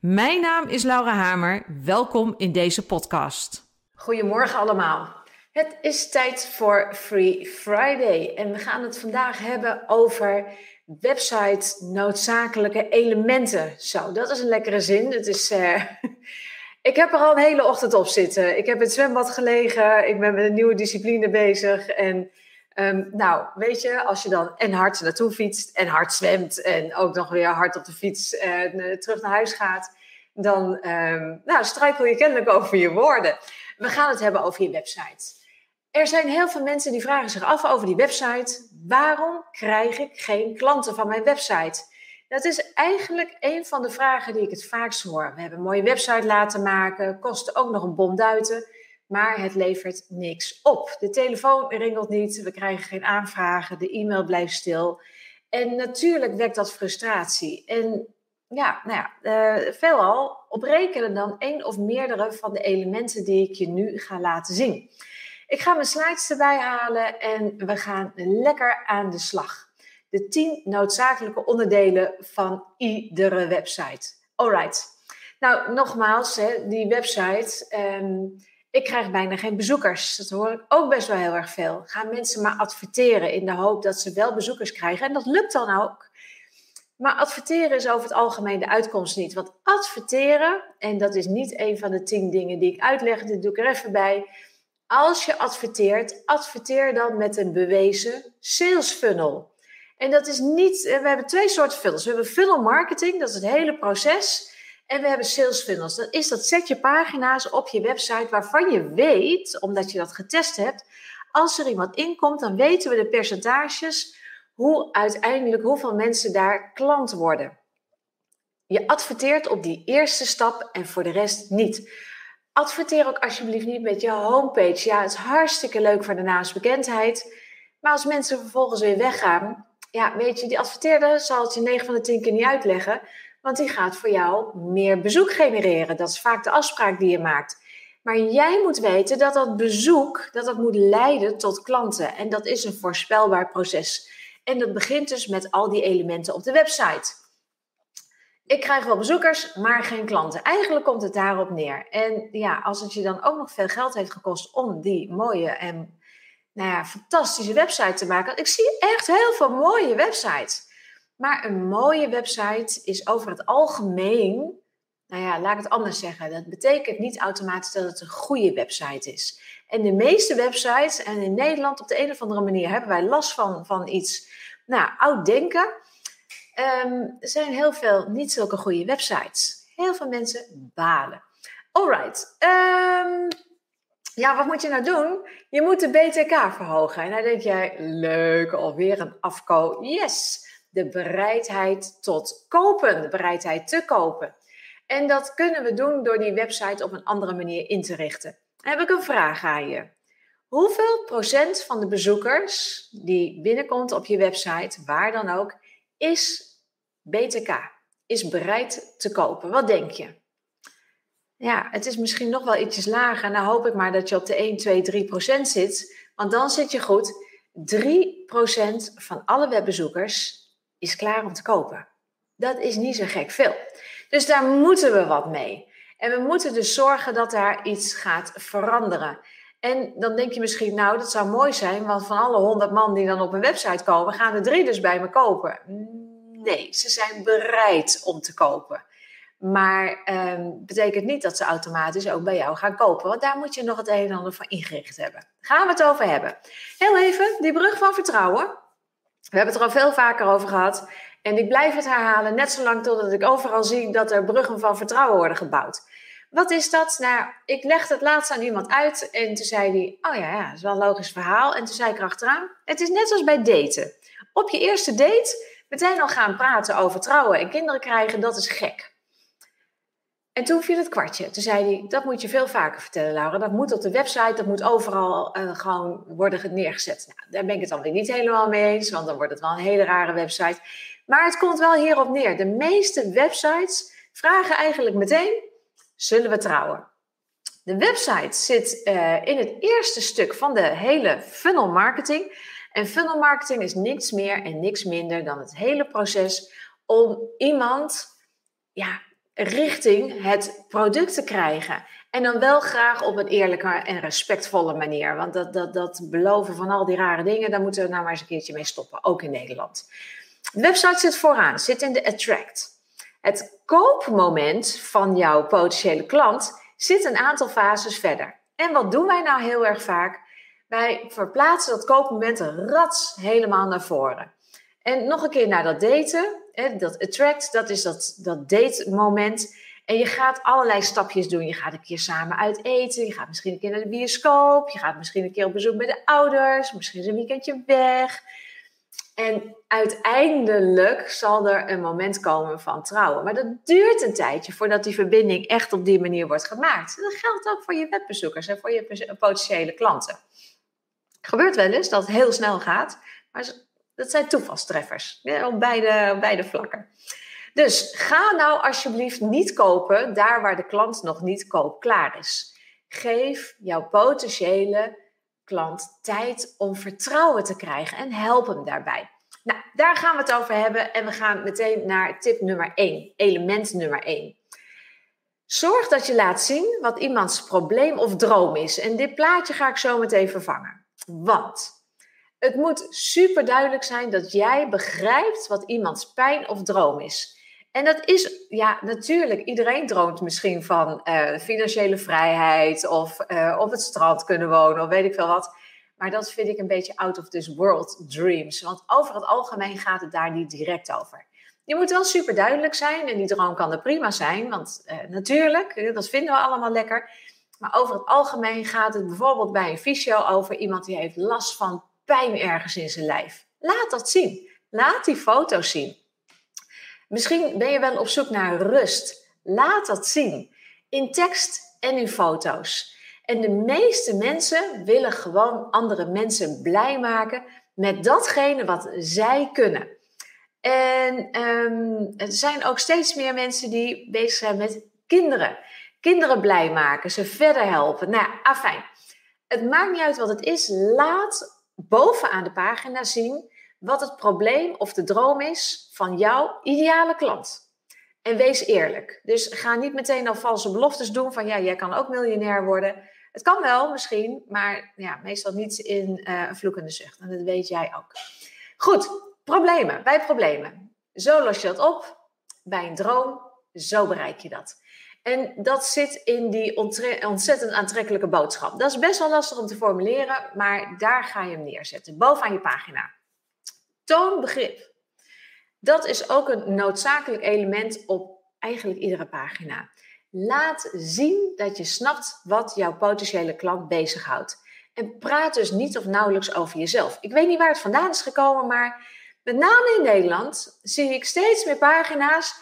Mijn naam is Laura Hamer. Welkom in deze podcast. Goedemorgen allemaal. Het is tijd voor Free Friday en we gaan het vandaag hebben over website noodzakelijke elementen. Zo, dat is een lekkere zin. Het is, uh, ik heb er al een hele ochtend op zitten. Ik heb in het zwembad gelegen. Ik ben met een nieuwe discipline bezig en Um, nou, weet je, als je dan en hard naartoe fietst en hard zwemt en ook nog weer hard op de fiets uh, terug naar huis gaat, dan um, nou, struikel je kennelijk over je woorden. We gaan het hebben over je website. Er zijn heel veel mensen die vragen zich af over die website. Waarom krijg ik geen klanten van mijn website? Dat is eigenlijk een van de vragen die ik het vaakst hoor. We hebben een mooie website laten maken, kost ook nog een bom duiten maar het levert niks op. De telefoon ringelt niet, we krijgen geen aanvragen, de e-mail blijft stil. En natuurlijk wekt dat frustratie. En ja, nou ja, uh, veelal oprekenen dan één of meerdere van de elementen die ik je nu ga laten zien. Ik ga mijn slides erbij halen en we gaan lekker aan de slag. De 10 noodzakelijke onderdelen van iedere website. Alright. Nou, nogmaals, hè, die website. Um, ik krijg bijna geen bezoekers. Dat hoor ik ook best wel heel erg veel. Gaan mensen maar adverteren in de hoop dat ze wel bezoekers krijgen. En dat lukt dan ook. Maar adverteren is over het algemeen de uitkomst niet. Want adverteren, en dat is niet een van de tien dingen die ik uitleg, dit doe ik er even bij. Als je adverteert, adverteer dan met een bewezen sales funnel. En dat is niet, we hebben twee soorten funnels. We hebben funnel marketing, dat is het hele proces. En we hebben sales funnels. Dat is dat zet je pagina's op je website waarvan je weet, omdat je dat getest hebt, als er iemand inkomt, dan weten we de percentages hoe uiteindelijk hoeveel mensen daar klant worden. Je adverteert op die eerste stap en voor de rest niet. Adverteer ook alsjeblieft niet met je homepage. Ja, het is hartstikke leuk voor de naamsbekendheid. Maar als mensen vervolgens weer weggaan, ja, weet je, die adverteerder zal het je 9 van de 10 keer niet uitleggen. Want die gaat voor jou meer bezoek genereren. Dat is vaak de afspraak die je maakt. Maar jij moet weten dat dat bezoek, dat dat moet leiden tot klanten. En dat is een voorspelbaar proces. En dat begint dus met al die elementen op de website. Ik krijg wel bezoekers, maar geen klanten. Eigenlijk komt het daarop neer. En ja, als het je dan ook nog veel geld heeft gekost om die mooie en nou ja, fantastische website te maken. Ik zie echt heel veel mooie websites. Maar een mooie website is over het algemeen, nou ja, laat ik het anders zeggen. Dat betekent niet automatisch dat het een goede website is. En de meeste websites, en in Nederland op de een of andere manier hebben wij last van, van iets, nou, oud denken. Um, zijn heel veel niet zulke goede websites. Heel veel mensen balen. Alright. Um, ja, wat moet je nou doen? Je moet de BTK verhogen. En dan denk jij, leuk, alweer een afko. Yes! De bereidheid tot kopen, de bereidheid te kopen. En dat kunnen we doen door die website op een andere manier in te richten. Dan heb ik een vraag aan je. Hoeveel procent van de bezoekers die binnenkomt op je website, waar dan ook, is BTK? Is bereid te kopen? Wat denk je? Ja, het is misschien nog wel ietsjes lager. Dan hoop ik maar dat je op de 1, 2, 3 procent zit. Want dan zit je goed. 3 procent van alle webbezoekers is klaar om te kopen. Dat is niet zo gek veel. Dus daar moeten we wat mee. En we moeten dus zorgen dat daar iets gaat veranderen. En dan denk je misschien, nou, dat zou mooi zijn, want van alle honderd man die dan op een website komen, gaan er drie dus bij me kopen. Nee, ze zijn bereid om te kopen. Maar um, betekent niet dat ze automatisch ook bij jou gaan kopen. Want daar moet je nog het een en ander van ingericht hebben. Gaan we het over hebben. Heel even, die brug van vertrouwen. We hebben het er al veel vaker over gehad. En ik blijf het herhalen, net zolang totdat ik overal zie dat er bruggen van vertrouwen worden gebouwd. Wat is dat? Nou, ik legde het laatst aan iemand uit en toen zei hij: Oh ja, ja, dat is wel een logisch verhaal. En toen zei ik erachteraan: Het is net als bij daten. Op je eerste date meteen al gaan praten over trouwen en kinderen krijgen, dat is gek. En toen viel het kwartje. Toen zei hij, dat moet je veel vaker vertellen, Laura. Dat moet op de website, dat moet overal uh, gewoon worden neergezet. Nou, daar ben ik het dan weer niet helemaal mee eens, want dan wordt het wel een hele rare website. Maar het komt wel hierop neer. De meeste websites vragen eigenlijk meteen, zullen we trouwen? De website zit uh, in het eerste stuk van de hele funnel marketing. En funnel marketing is niks meer en niks minder dan het hele proces om iemand ja, richting het product te krijgen. En dan wel graag op een eerlijke en respectvolle manier. Want dat, dat, dat beloven van al die rare dingen, daar moeten we nou maar eens een keertje mee stoppen. Ook in Nederland. De website zit vooraan, zit in de attract. Het koopmoment van jouw potentiële klant zit een aantal fases verder. En wat doen wij nou heel erg vaak? Wij verplaatsen dat koopmoment rats helemaal naar voren. En nog een keer naar dat daten. Dat attract, dat is dat, dat date moment. En je gaat allerlei stapjes doen. Je gaat een keer samen uit eten. Je gaat misschien een keer naar de bioscoop. Je gaat misschien een keer op bezoek bij de ouders. Misschien een weekendje weg. En uiteindelijk zal er een moment komen van trouwen. Maar dat duurt een tijdje voordat die verbinding echt op die manier wordt gemaakt. Dat geldt ook voor je webbezoekers en voor je potentiële klanten. Gebeurt wel eens dat het heel snel gaat, maar dat zijn toevalstreffers op, beide, beide vlakken. Dus ga nou alsjeblieft niet kopen daar waar de klant nog niet koopklaar is. Geef jouw potentiële klant tijd om vertrouwen te krijgen en help hem daarbij. Nou, daar gaan we het over hebben en we gaan meteen naar tip nummer 1, element nummer 1. Zorg dat je laat zien wat iemands probleem of droom is. En dit plaatje ga ik zo meteen vervangen. Want het moet super duidelijk zijn dat jij begrijpt wat iemands pijn of droom is. En dat is, ja, natuurlijk, iedereen droomt misschien van uh, financiële vrijheid of uh, op het strand kunnen wonen of weet ik veel wat. Maar dat vind ik een beetje out of this world dreams. Want over het algemeen gaat het daar niet direct over. Je moet wel super duidelijk zijn en die droom kan er prima zijn, want uh, natuurlijk, dat vinden we allemaal lekker. Maar over het algemeen gaat het bijvoorbeeld bij een fysio over iemand die heeft last van pijn ergens in zijn lijf. Laat dat zien. Laat die foto's zien. Misschien ben je wel op zoek naar rust. Laat dat zien. In tekst en in foto's. En de meeste mensen willen gewoon andere mensen blij maken met datgene wat zij kunnen. En um, er zijn ook steeds meer mensen die bezig zijn met kinderen. Kinderen blij maken, ze verder helpen. Nou, afijn. Het maakt niet uit wat het is. Laat bovenaan de pagina zien wat het probleem of de droom is van jouw ideale klant. En wees eerlijk. Dus ga niet meteen al valse beloftes doen van ja, jij kan ook miljonair worden. Het kan wel misschien, maar ja, meestal niet in uh, een vloekende zucht. En dat weet jij ook. Goed, problemen. Bij problemen. Zo los je dat op. Bij een droom, zo bereik je dat. En dat zit in die ontzettend aantrekkelijke boodschap. Dat is best wel lastig om te formuleren, maar daar ga je hem neerzetten. Bovenaan je pagina. Toon begrip. Dat is ook een noodzakelijk element op eigenlijk iedere pagina. Laat zien dat je snapt wat jouw potentiële klant bezighoudt. En praat dus niet of nauwelijks over jezelf. Ik weet niet waar het vandaan is gekomen, maar met name in Nederland zie ik steeds meer pagina's.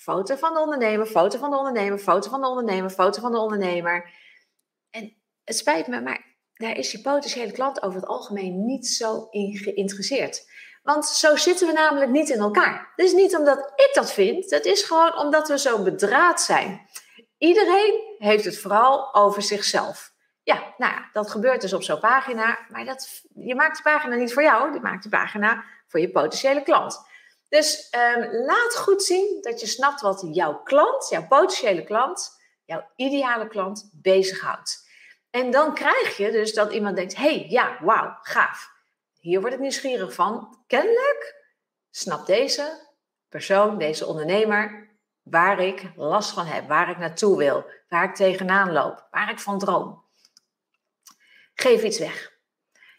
Foto van de ondernemer, foto van de ondernemer, foto van de ondernemer, foto van de ondernemer. En het spijt me, maar daar is je potentiële klant over het algemeen niet zo in geïnteresseerd. Want zo zitten we namelijk niet in elkaar. Dat is niet omdat ik dat vind, dat is gewoon omdat we zo bedraad zijn. Iedereen heeft het vooral over zichzelf. Ja, nou ja, dat gebeurt dus op zo'n pagina, maar dat, je maakt de pagina niet voor jou, je maakt de pagina voor je potentiële klant. Dus um, laat goed zien dat je snapt wat jouw klant, jouw potentiële klant, jouw ideale klant bezighoudt. En dan krijg je dus dat iemand denkt: hey, ja, wauw, gaaf. Hier word ik nieuwsgierig van. Kennelijk snapt deze persoon, deze ondernemer, waar ik last van heb, waar ik naartoe wil, waar ik tegenaan loop, waar ik van droom. Geef iets weg.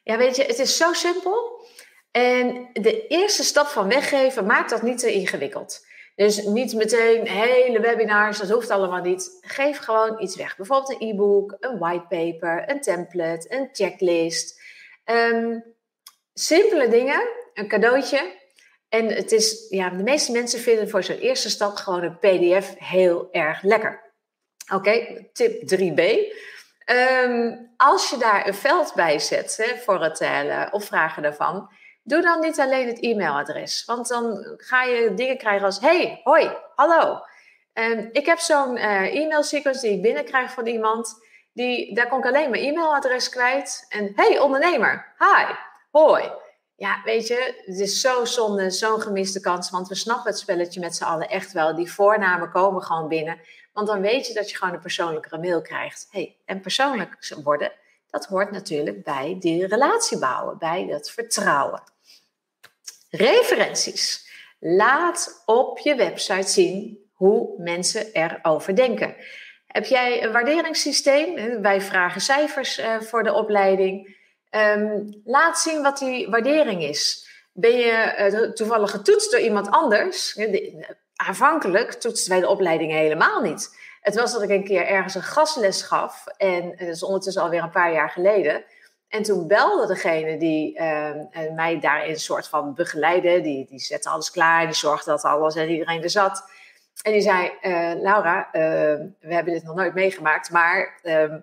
Ja, weet je, het is zo simpel. En de eerste stap van weggeven maakt dat niet te ingewikkeld. Dus niet meteen hele webinars, dat hoeft allemaal niet. Geef gewoon iets weg. Bijvoorbeeld een e-book, een whitepaper, een template, een checklist. Um, simpele dingen, een cadeautje. En het is, ja, de meeste mensen vinden voor zo'n eerste stap gewoon een PDF heel erg lekker. Oké, tip 3b. Ehm, als je daar een veld bij zet hè, voor het uh, opvragen daarvan, doe dan niet alleen het e-mailadres. Want dan ga je dingen krijgen als: hey, hoi, hallo. Um, ik heb zo'n uh, e-mail sequence die ik binnenkrijg van iemand. Die, daar kon ik alleen mijn e-mailadres kwijt. En hey, ondernemer, hi, hoi. Ja, weet je, het is zo zonde, zo'n gemiste kans. Want we snappen het spelletje met z'n allen echt wel. Die voornamen komen gewoon binnen. Want dan weet je dat je gewoon een persoonlijkere mail krijgt. Hey, en persoonlijk worden, dat hoort natuurlijk bij die relatie bouwen, bij dat vertrouwen. Referenties. Laat op je website zien hoe mensen erover denken. Heb jij een waarderingssysteem? Wij vragen cijfers uh, voor de opleiding. Um, laat zien wat die waardering is. Ben je uh, toevallig getoetst door iemand anders? aanvankelijk toetsten wij de opleiding helemaal niet. Het was dat ik een keer ergens een gastles gaf. En dat is ondertussen alweer een paar jaar geleden. En toen belde degene die uh, mij daarin een soort van begeleidde. Die, die zette alles klaar. Die zorgde dat alles en iedereen er zat. En die zei, uh, Laura, uh, we hebben dit nog nooit meegemaakt. Maar ehm,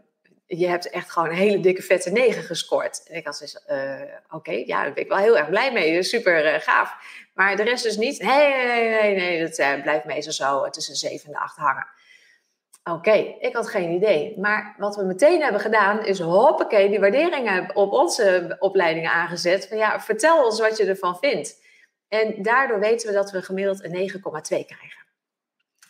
je hebt echt gewoon een hele dikke vette negen gescoord. En ik had uh, oké, ja, daar ben ik wel heel erg blij mee. Super uh, gaaf. Maar de rest dus niet. Nee, nee, nee, nee, dat blijft meestal zo tussen 7 en 8 hangen. Oké, ik had geen idee. Maar wat we meteen hebben gedaan is hoppakee, die waarderingen op onze opleidingen aangezet. Van ja, vertel ons wat je ervan vindt. En daardoor weten we dat we gemiddeld een 9,2 krijgen.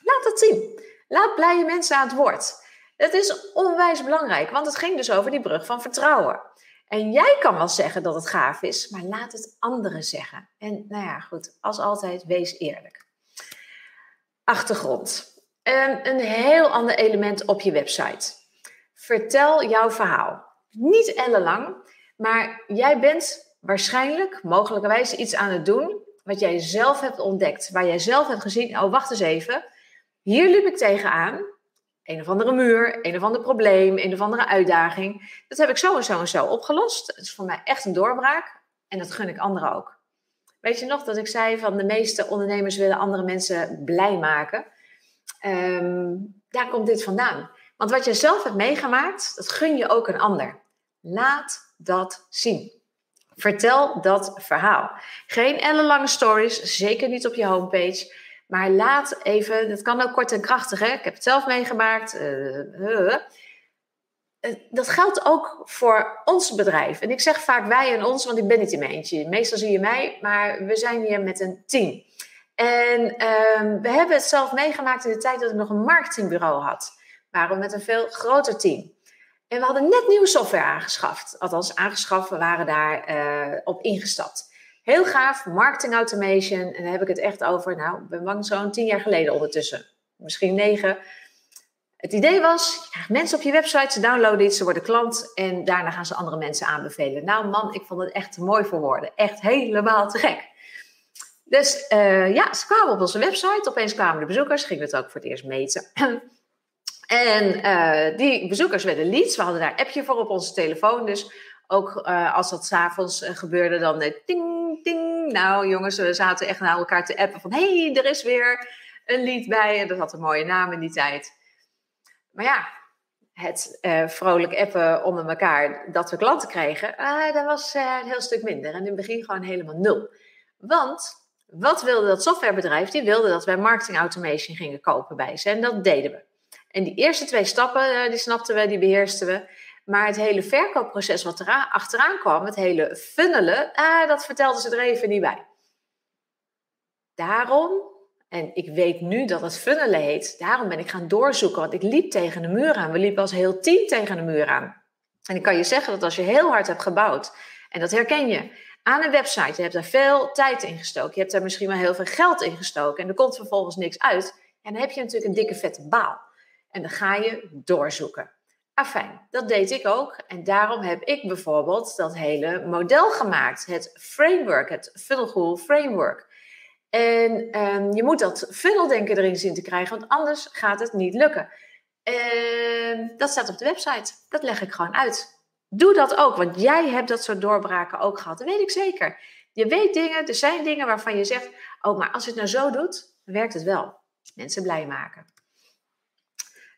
Laat dat zien. Laat blije mensen aan het woord. Het is onwijs belangrijk, want het ging dus over die brug van vertrouwen. En jij kan wel zeggen dat het gaaf is, maar laat het anderen zeggen. En nou ja, goed, als altijd, wees eerlijk. Achtergrond. Een, een heel ander element op je website. Vertel jouw verhaal. Niet ellenlang, maar jij bent waarschijnlijk, mogelijkerwijs iets aan het doen wat jij zelf hebt ontdekt. Waar jij zelf hebt gezien, oh wacht eens even, hier liep ik tegenaan een of andere muur, een of ander probleem, een of andere uitdaging. Dat heb ik zo en zo en zo opgelost. Het is voor mij echt een doorbraak en dat gun ik anderen ook. Weet je nog dat ik zei van de meeste ondernemers willen andere mensen blij maken? Um, daar komt dit vandaan. Want wat je zelf hebt meegemaakt, dat gun je ook een ander. Laat dat zien. Vertel dat verhaal. Geen ellenlange stories, zeker niet op je homepage. Maar laat even, dat kan ook kort en krachtig, hè? ik heb het zelf meegemaakt. Uh, dat geldt ook voor ons bedrijf. En ik zeg vaak wij en ons, want ik ben niet in mijn eentje. Meestal zie je mij, maar we zijn hier met een team. En uh, we hebben het zelf meegemaakt in de tijd dat ik nog een marketingbureau had. We met een veel groter team. En we hadden net nieuwe software aangeschaft. Althans, aangeschaft, we waren daar uh, op ingestapt. Heel gaaf, marketing automation. En dan heb ik het echt over, nou, ik ben bang zo'n tien jaar geleden ondertussen. Misschien negen. Het idee was, mensen op je website, ze downloaden iets, ze worden klant en daarna gaan ze andere mensen aanbevelen. Nou man, ik vond het echt te mooi voor woorden. Echt helemaal te gek. Dus uh, ja, ze kwamen op onze website. Opeens kwamen de bezoekers, gingen het ook voor het eerst meten. en uh, die bezoekers werden leads. We hadden daar een appje voor op onze telefoon. Dus ook uh, als dat s'avonds gebeurde, dan ding, ding, Nou, jongens, we zaten echt naar elkaar te appen van... hey, er is weer een lied bij. En dat had een mooie naam in die tijd. Maar ja, het vrolijk appen onder elkaar dat we klanten kregen... Dat was een heel stuk minder. En in het begin gewoon helemaal nul. Want wat wilde dat softwarebedrijf? Die wilde dat wij marketing automation gingen kopen bij ze. En dat deden we. En die eerste twee stappen, die snapten we, die beheersten we... Maar het hele verkoopproces wat er achteraan kwam, het hele funnelen, ah, dat vertelden ze er even niet bij. Daarom, en ik weet nu dat het funnelen heet, daarom ben ik gaan doorzoeken, want ik liep tegen de muur aan. We liepen als heel team tegen de muur aan. En ik kan je zeggen dat als je heel hard hebt gebouwd, en dat herken je, aan een website, je hebt daar veel tijd in gestoken, je hebt daar misschien wel heel veel geld in gestoken, en er komt vervolgens niks uit, en dan heb je natuurlijk een dikke vette baal. En dan ga je doorzoeken. Afijn, dat deed ik ook. En daarom heb ik bijvoorbeeld dat hele model gemaakt. Het framework, het funnel framework. En um, je moet dat funneldenken erin zien te krijgen, want anders gaat het niet lukken. Uh, dat staat op de website. Dat leg ik gewoon uit. Doe dat ook, want jij hebt dat soort doorbraken ook gehad. Dat weet ik zeker. Je weet dingen, er zijn dingen waarvan je zegt: Oh, maar als het nou zo doet, werkt het wel. Mensen blij maken.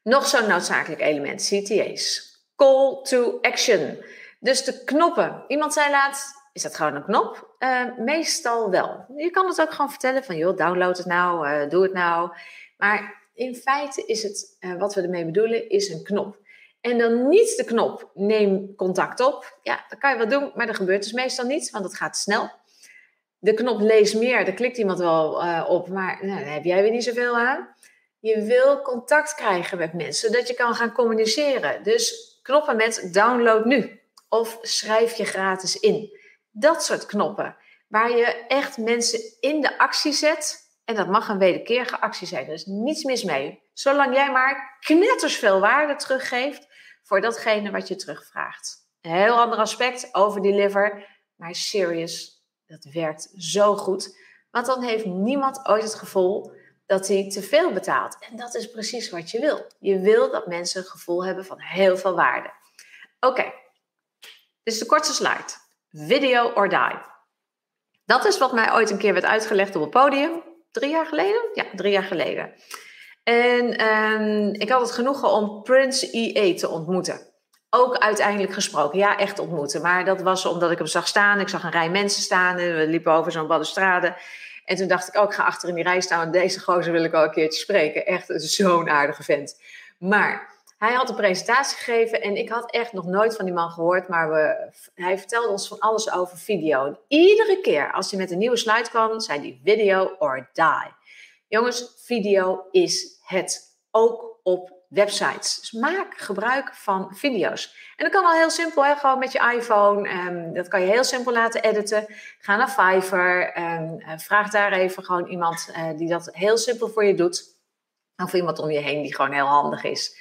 Nog zo'n noodzakelijk element, CTA's. Call to action. Dus de knoppen. Iemand zei laatst, is dat gewoon een knop? Uh, meestal wel. Je kan het ook gewoon vertellen van, joh, download het nou, uh, doe het nou. Maar in feite is het, uh, wat we ermee bedoelen, is een knop. En dan niet de knop, neem contact op. Ja, dat kan je wel doen, maar dat gebeurt dus meestal niet, want het gaat snel. De knop lees meer, daar klikt iemand wel op, maar nou, daar heb jij weer niet zoveel aan. Je wil contact krijgen met mensen, zodat je kan gaan communiceren. Dus knoppen met download nu of schrijf je gratis in. Dat soort knoppen, waar je echt mensen in de actie zet. En dat mag een wederkerige actie zijn, er is niets mis mee. Zolang jij maar knetters veel waarde teruggeeft voor datgene wat je terugvraagt. Een heel ander aspect over deliver, maar serious, dat werkt zo goed. Want dan heeft niemand ooit het gevoel dat hij te veel betaalt. En dat is precies wat je wil. Je wil dat mensen een gevoel hebben van heel veel waarde. Oké, dit is de kortste slide. Video or die. Dat is wat mij ooit een keer werd uitgelegd op het podium. Drie jaar geleden? Ja, drie jaar geleden. En um, ik had het genoegen om Prince EA te ontmoeten. Ook uiteindelijk gesproken. Ja, echt ontmoeten. Maar dat was omdat ik hem zag staan. Ik zag een rij mensen staan. En we liepen over zo'n balustrade. En toen dacht ik oh, ga achter in die rij staan. Deze gozer wil ik al een keertje spreken. Echt zo'n aardige vent. Maar hij had een presentatie gegeven en ik had echt nog nooit van die man gehoord, maar we, hij vertelde ons van alles over video. En iedere keer als hij met een nieuwe slide kwam, zei hij video or die. Jongens, video is het. Ook op websites. Dus maak gebruik van video's. En dat kan al heel simpel, hè? gewoon met je iPhone. Um, dat kan je heel simpel laten editen. Ga naar Fiverr. Um, vraag daar even gewoon iemand uh, die dat heel simpel voor je doet. Of iemand om je heen die gewoon heel handig is.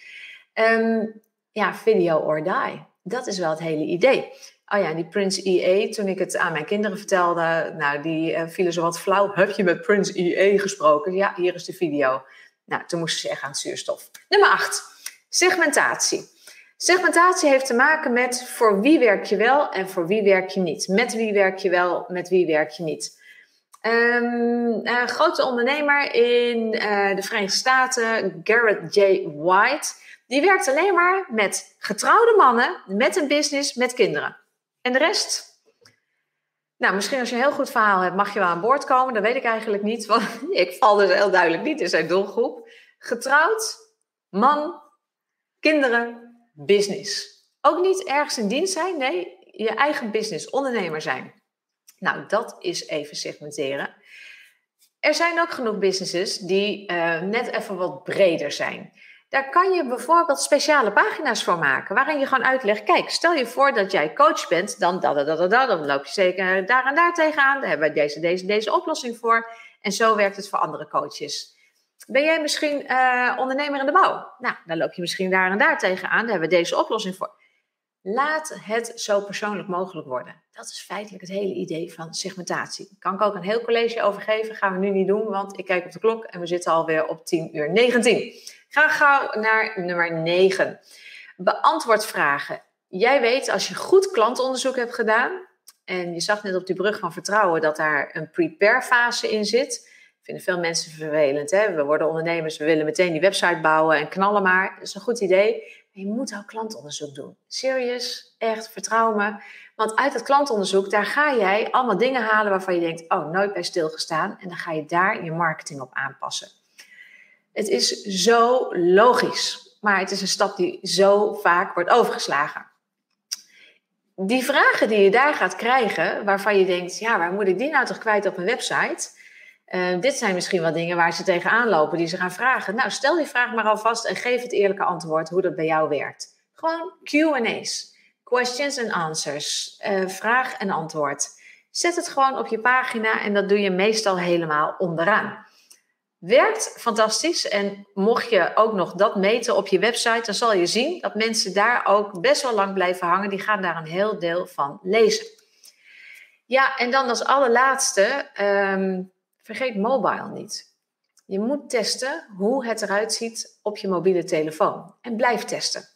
Um, ja, video or die. Dat is wel het hele idee. Oh ja, die Prince EA, toen ik het aan mijn kinderen vertelde, nou, die uh, vielen zo wat flauw. Heb je met Prince EA gesproken? Ja, hier is de video. Nou, toen moesten ze echt aan het zuurstof. Nummer 8. Segmentatie. Segmentatie heeft te maken met voor wie werk je wel en voor wie werk je niet. Met wie werk je wel, met wie werk je niet. Een grote ondernemer in uh, de Verenigde Staten, Garrett J. White, die werkt alleen maar met getrouwde mannen, met een business, met kinderen. En de rest? Nou, misschien als je een heel goed verhaal hebt, mag je wel aan boord komen. Dat weet ik eigenlijk niet, want ik val dus heel duidelijk niet in zijn doelgroep. Getrouwd, man, kinderen, business. Ook niet ergens in dienst zijn, nee, je eigen business, ondernemer zijn. Nou, dat is even segmenteren. Er zijn ook genoeg businesses die uh, net even wat breder zijn. Daar kan je bijvoorbeeld speciale pagina's voor maken, waarin je gewoon uitlegt: kijk, stel je voor dat jij coach bent, dan da da da da, dan loop je zeker daar en daar tegenaan. Daar hebben we deze, deze, deze oplossing voor. En zo werkt het voor andere coaches. Ben jij misschien uh, ondernemer in de bouw? Nou, dan loop je misschien daar en daar tegenaan. Daar hebben we deze oplossing voor. Laat het zo persoonlijk mogelijk worden. Dat is feitelijk het hele idee van segmentatie. Kan ik ook een heel college over geven. Gaan we nu niet doen, want ik kijk op de klok en we zitten alweer op 10 uur 19. Ga gauw naar nummer 9. Beantwoord vragen. Jij weet als je goed klantonderzoek hebt gedaan. En je zag net op die brug van vertrouwen dat daar een prepare fase in zit. Vinden veel mensen vervelend. Hè? We worden ondernemers, we willen meteen die website bouwen en knallen maar. Dat is een goed idee. Maar je moet ook klantonderzoek doen. Serieus, echt, vertrouw me. Want uit het klantonderzoek, daar ga jij allemaal dingen halen waarvan je denkt, oh, nooit bij stilgestaan. En dan ga je daar je marketing op aanpassen. Het is zo logisch, maar het is een stap die zo vaak wordt overgeslagen. Die vragen die je daar gaat krijgen, waarvan je denkt, ja, waar moet ik die nou toch kwijt op een website? Uh, dit zijn misschien wel dingen waar ze tegenaan lopen, die ze gaan vragen. Nou, stel die vraag maar alvast en geef het eerlijke antwoord hoe dat bij jou werkt. Gewoon Q&A's, questions and answers, uh, vraag en antwoord. Zet het gewoon op je pagina en dat doe je meestal helemaal onderaan. Werkt fantastisch. En mocht je ook nog dat meten op je website, dan zal je zien dat mensen daar ook best wel lang blijven hangen. Die gaan daar een heel deel van lezen. Ja, en dan als allerlaatste, um, vergeet mobile niet. Je moet testen hoe het eruit ziet op je mobiele telefoon. En blijf testen.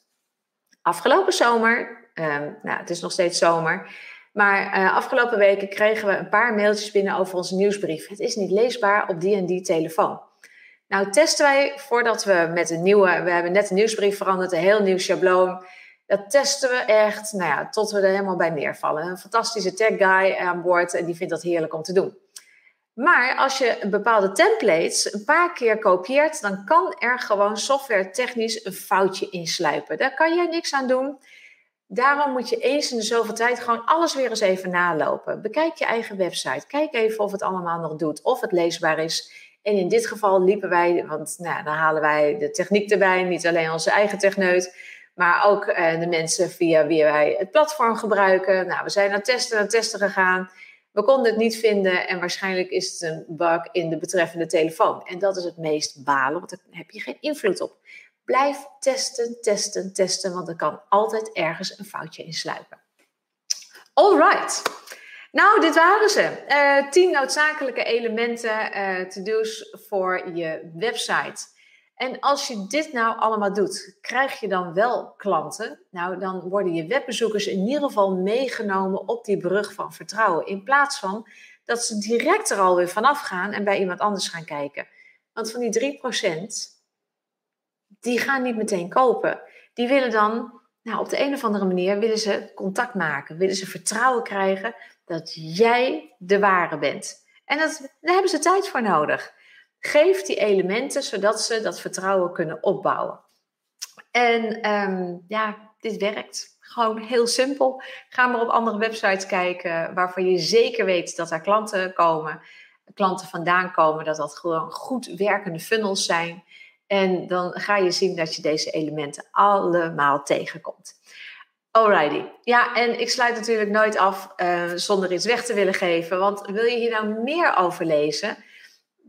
Afgelopen zomer, um, nou, het is nog steeds zomer, maar uh, afgelopen weken kregen we een paar mailtjes binnen over onze nieuwsbrief. Het is niet leesbaar op die en die telefoon. Nou testen wij voordat we met een nieuwe, we hebben net een nieuwsbrief veranderd, een heel nieuw schabloon. Dat testen we echt, nou ja, tot we er helemaal bij neervallen. Een fantastische tech guy aan boord en die vindt dat heerlijk om te doen. Maar als je bepaalde templates een paar keer kopieert, dan kan er gewoon software technisch een foutje insluipen. Daar kan jij niks aan doen. Daarom moet je eens in de zoveel tijd gewoon alles weer eens even nalopen. Bekijk je eigen website. Kijk even of het allemaal nog doet, of het leesbaar is. En in dit geval liepen wij, want nou, dan halen wij de techniek erbij, niet alleen onze eigen techneut, maar ook eh, de mensen via wie wij het platform gebruiken. Nou, we zijn naar testen en testen gegaan. We konden het niet vinden en waarschijnlijk is het een bug in de betreffende telefoon. En dat is het meest balen, want daar heb je geen invloed op. Blijf testen, testen, testen, want er kan altijd ergens een foutje in sluipen. Alright. Nou, dit waren ze. Uh, tien noodzakelijke elementen, uh, to-do's voor je website. En als je dit nou allemaal doet, krijg je dan wel klanten? Nou, dan worden je webbezoekers in ieder geval meegenomen op die brug van vertrouwen. In plaats van dat ze direct er alweer vanaf gaan en bij iemand anders gaan kijken. Want van die 3%, die gaan niet meteen kopen. Die willen dan, nou, op de een of andere manier, willen ze contact maken. Willen ze vertrouwen krijgen dat jij de ware bent. En dat, daar hebben ze tijd voor nodig. Geef die elementen zodat ze dat vertrouwen kunnen opbouwen. En um, ja, dit werkt. Gewoon heel simpel. Ga maar op andere websites kijken waarvan je zeker weet dat daar klanten komen, klanten vandaan komen, dat dat gewoon goed werkende funnels zijn. En dan ga je zien dat je deze elementen allemaal tegenkomt. Alrighty. Ja, en ik sluit natuurlijk nooit af uh, zonder iets weg te willen geven. Want wil je hier nou meer over lezen?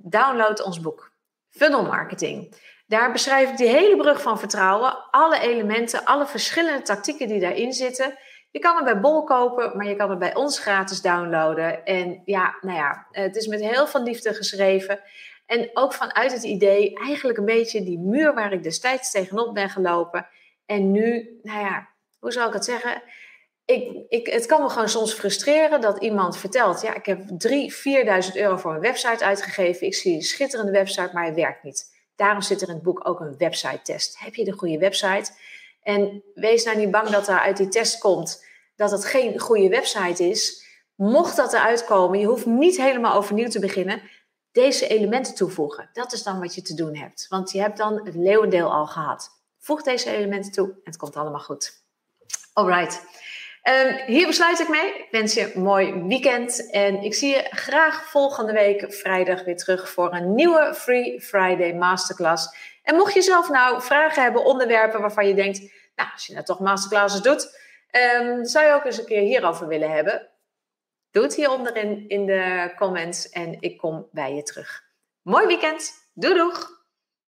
download ons boek Funnel Marketing. Daar beschrijf ik die hele brug van vertrouwen, alle elementen, alle verschillende tactieken die daarin zitten. Je kan het bij Bol kopen, maar je kan het bij ons gratis downloaden. En ja, nou ja, het is met heel veel liefde geschreven. En ook vanuit het idee, eigenlijk een beetje die muur waar ik destijds tegenop ben gelopen. En nu, nou ja, hoe zou ik het zeggen? ik, ik, het kan me gewoon soms frustreren dat iemand vertelt: Ja, ik heb 3.000, 4.000 euro voor een website uitgegeven. Ik zie een schitterende website, maar hij werkt niet. Daarom zit er in het boek ook een website-test. Heb je de goede website? En wees nou niet bang dat er uit die test komt dat het geen goede website is. Mocht dat eruit komen, je hoeft niet helemaal overnieuw te beginnen. Deze elementen toevoegen. Dat is dan wat je te doen hebt. Want je hebt dan het leeuwendeel al gehad. Voeg deze elementen toe en het komt allemaal goed. Alright. Um, hier besluit ik mee. Ik wens je een mooi weekend. En ik zie je graag volgende week vrijdag weer terug voor een nieuwe Free Friday Masterclass. En mocht je zelf nou vragen hebben, onderwerpen waarvan je denkt, nou, als je nou toch masterclasses doet, um, zou je ook eens een keer hierover willen hebben? Doe het hieronder in, in de comments en ik kom bij je terug. Mooi weekend. Doei doeg!